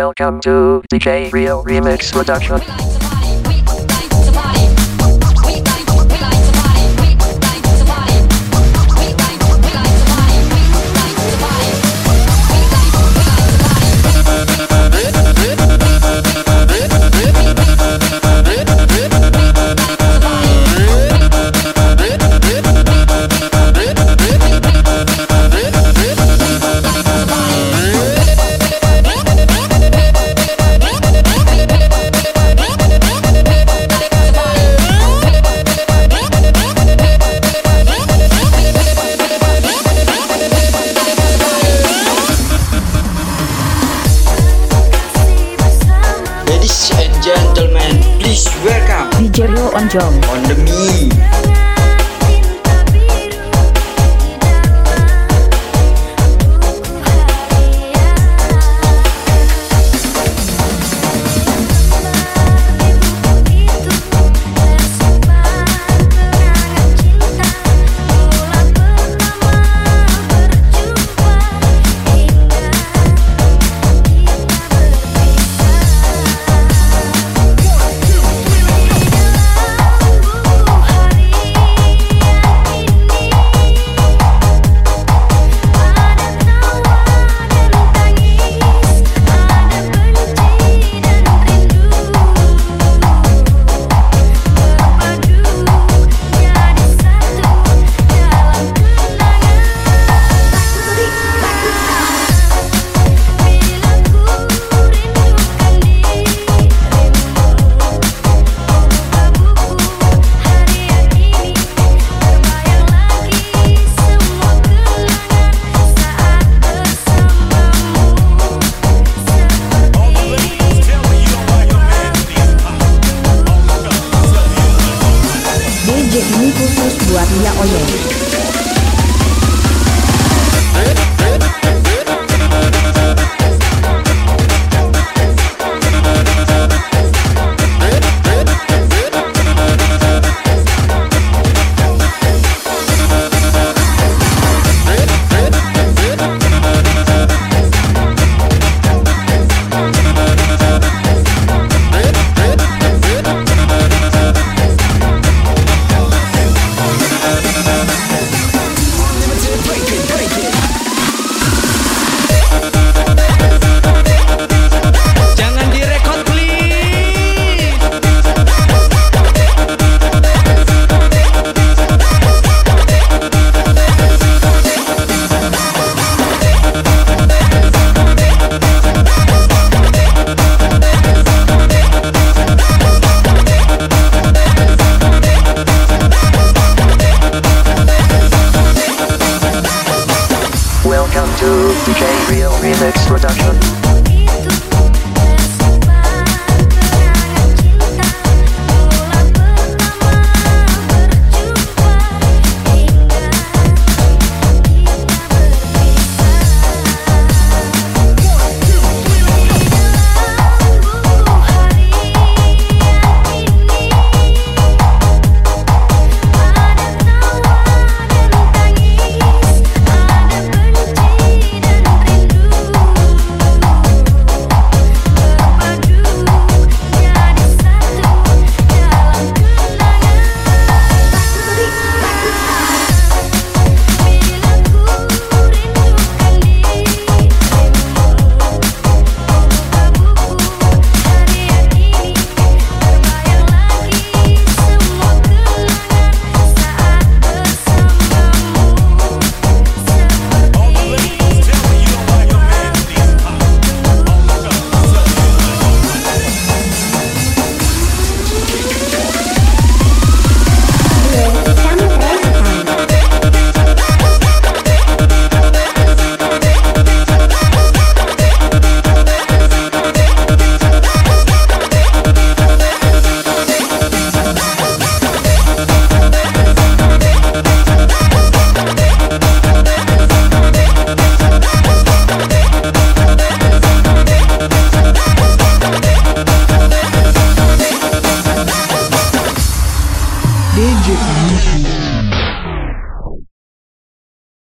Welcome to DJ Rio Remix Production. Ladies and gentlemen, please welcome DJ Rio Onjong on the me. DJ ini khusus buat Lia Oyen